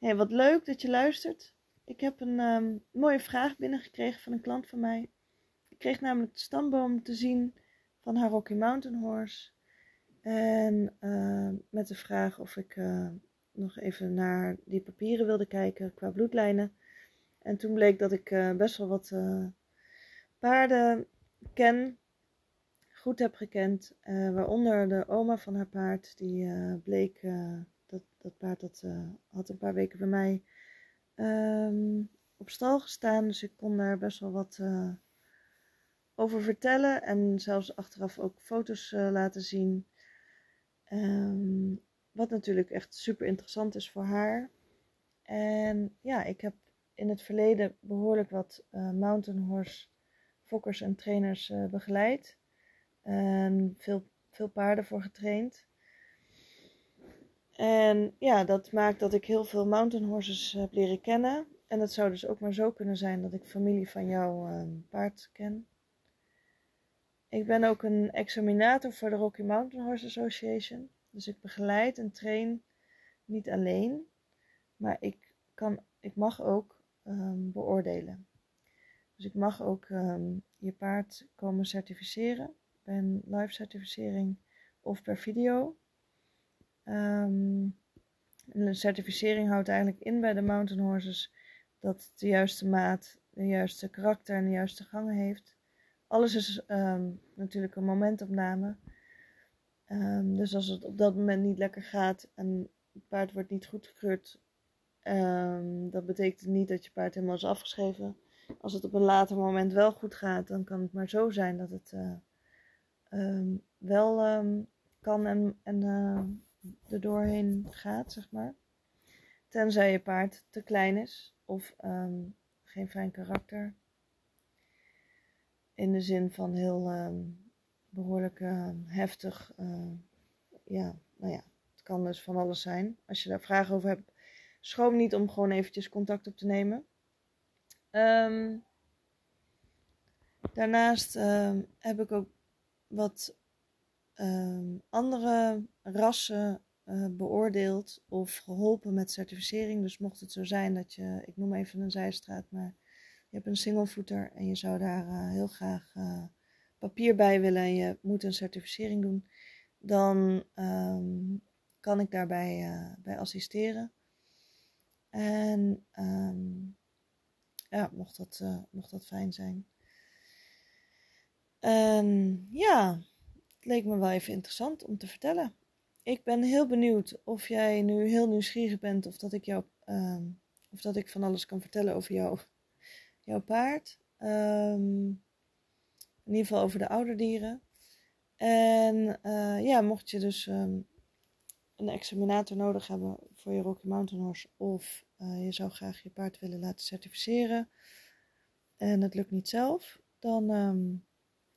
Hey, wat leuk dat je luistert. Ik heb een ehm, mooie vraag binnengekregen van een klant van mij. Ik kreeg namelijk de stamboom te zien van haar Rocky Mountain Horse. En ehm, met de vraag of ik eh, nog even naar die papieren wilde kijken qua bloedlijnen. En toen bleek dat ik eh, best wel wat uh, paarden ken, goed heb gekend. waaronder de oma van haar paard, die bleek dat, dat paard dat, uh, had een paar weken bij mij um, op stal gestaan. Dus ik kon daar best wel wat uh, over vertellen. En zelfs achteraf ook foto's uh, laten zien. Um, wat natuurlijk echt super interessant is voor haar. En ja, ik heb in het verleden behoorlijk wat mountain horse fokkers en trainers begeleid. En veel, veel paarden voor getraind. En ja, dat maakt dat ik heel veel mountain horses heb leren kennen. En het zou dus ook maar zo kunnen zijn dat ik familie van jouw uh, paard ken. Ik ben ook een examinator voor de Rocky Mountain Horse Association. Dus ik begeleid en train niet alleen, maar ik, kan, ik mag ook um, beoordelen. Dus ik mag ook um, je paard komen certificeren bij een live certificering of per video. Um, een certificering houdt eigenlijk in bij de mountain horses dat het de juiste maat, de juiste karakter en de juiste gangen heeft. Alles is um, natuurlijk een momentopname. Um, dus als het op dat moment niet lekker gaat en het paard wordt niet goedgekeurd, um, dat betekent niet dat je paard helemaal is afgeschreven. Als het op een later moment wel goed gaat, dan kan het maar zo zijn dat het uh, wel kan en, er doorheen gaat, zeg maar. Tenzij je paard te klein is of um, geen fijn karakter. In de zin van heel um, behoorlijk uh, heftig. Uh, ja, nou ja, het kan dus van alles zijn. Als je daar vragen over hebt, schroom niet om gewoon eventjes contact op te nemen. Daarnaast heb ik ook wat um, andere rassen uh, beoordeeld of geholpen met certificering. Dus mocht het zo zijn dat je, ik noem even een zijstraat, maar je hebt een singlevoeter en je zou daar uh, heel graag uh, papier bij willen en je moet een certificering doen, dan um, kan ik daarbij bij assisteren. En um, ja, mocht dat, mocht dat fijn zijn. Ja, het leek me wel even interessant om te vertellen. Ik ben heel benieuwd of jij nu heel nieuwsgierig bent of dat ik uh, of dat ik van alles kan vertellen over jou, jouw paard. Um, in ieder geval over de ouderdieren. En uh, ja, mocht je dus um, een examinator nodig hebben voor je Rocky Mountain Horse of uh, je zou graag je paard willen laten certificeren en het lukt niet zelf, dan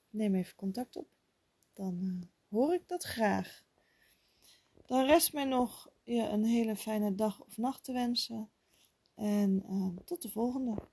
neem even contact op dan uh, hoor ik dat graag. Dan rest mij nog je een hele fijne dag of nacht te wensen. En uh, tot de volgende.